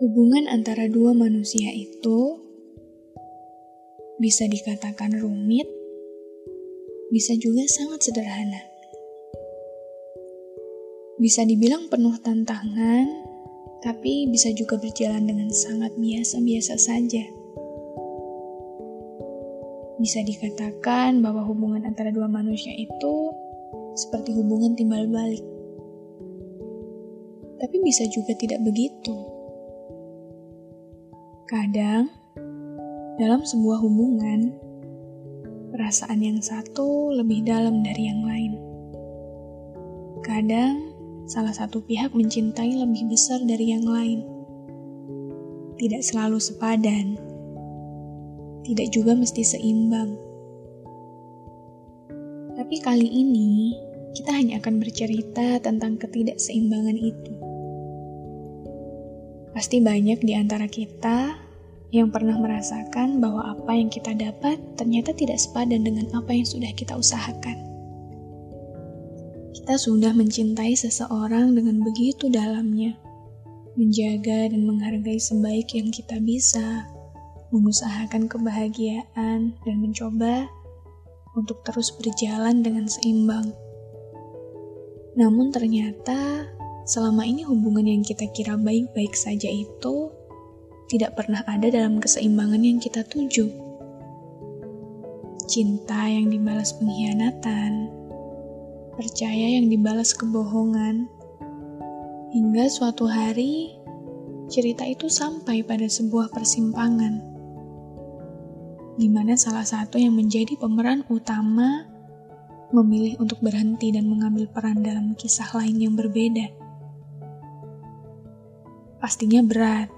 Hubungan antara dua manusia itu bisa dikatakan rumit, bisa juga sangat sederhana. Bisa dibilang penuh tantangan, tapi bisa juga berjalan dengan sangat biasa-biasa saja. Bisa dikatakan bahwa hubungan antara dua manusia itu seperti hubungan timbal balik. Tapi bisa juga tidak begitu. Kadang, dalam sebuah hubungan, perasaan yang satu lebih dalam dari yang lain. Kadang, salah satu pihak mencintai lebih besar dari yang lain. Tidak selalu sepadan, tidak juga mesti seimbang. Tapi kali ini, kita hanya akan bercerita tentang ketidakseimbangan itu. Pasti banyak di antara kita yang pernah merasakan bahwa apa yang kita dapat ternyata tidak sepadan dengan apa yang sudah kita usahakan. Kita sudah mencintai seseorang dengan begitu dalamnya, menjaga dan menghargai sebaik yang kita bisa, mengusahakan kebahagiaan, dan mencoba untuk terus berjalan dengan seimbang. Namun, ternyata selama ini hubungan yang kita kira baik-baik saja itu tidak pernah ada dalam keseimbangan yang kita tuju. Cinta yang dibalas pengkhianatan, percaya yang dibalas kebohongan, hingga suatu hari cerita itu sampai pada sebuah persimpangan, di mana salah satu yang menjadi pemeran utama memilih untuk berhenti dan mengambil peran dalam kisah lain yang berbeda. Pastinya berat,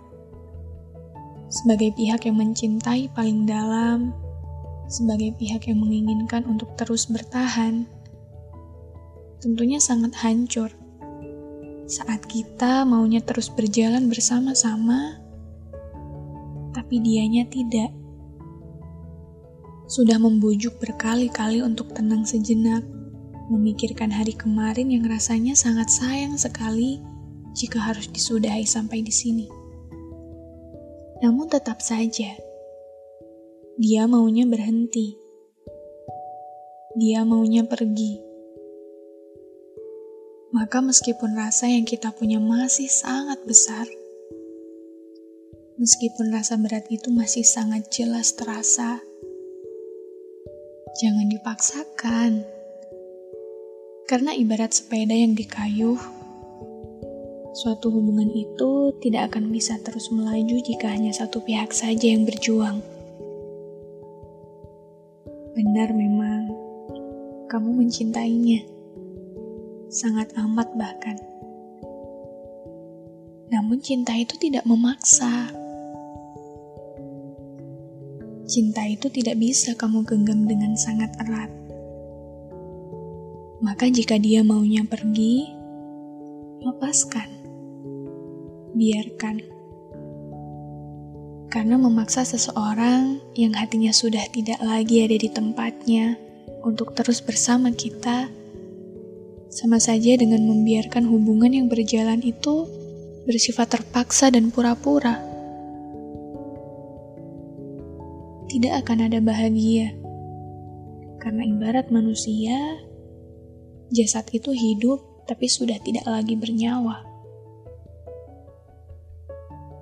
sebagai pihak yang mencintai paling dalam, sebagai pihak yang menginginkan untuk terus bertahan, tentunya sangat hancur. Saat kita maunya terus berjalan bersama-sama, tapi dianya tidak. Sudah membujuk berkali-kali untuk tenang sejenak, memikirkan hari kemarin yang rasanya sangat sayang sekali jika harus disudahi sampai di sini. Namun tetap saja, dia maunya berhenti. Dia maunya pergi. Maka meskipun rasa yang kita punya masih sangat besar, meskipun rasa berat itu masih sangat jelas terasa, jangan dipaksakan. Karena ibarat sepeda yang dikayuh, Suatu hubungan itu tidak akan bisa terus melaju jika hanya satu pihak saja yang berjuang. Benar memang, kamu mencintainya. Sangat amat bahkan. Namun cinta itu tidak memaksa. Cinta itu tidak bisa kamu genggam dengan sangat erat. Maka jika dia maunya pergi, lepaskan biarkan. Karena memaksa seseorang yang hatinya sudah tidak lagi ada di tempatnya untuk terus bersama kita, sama saja dengan membiarkan hubungan yang berjalan itu bersifat terpaksa dan pura-pura. Tidak akan ada bahagia, karena ibarat manusia, jasad itu hidup tapi sudah tidak lagi bernyawa.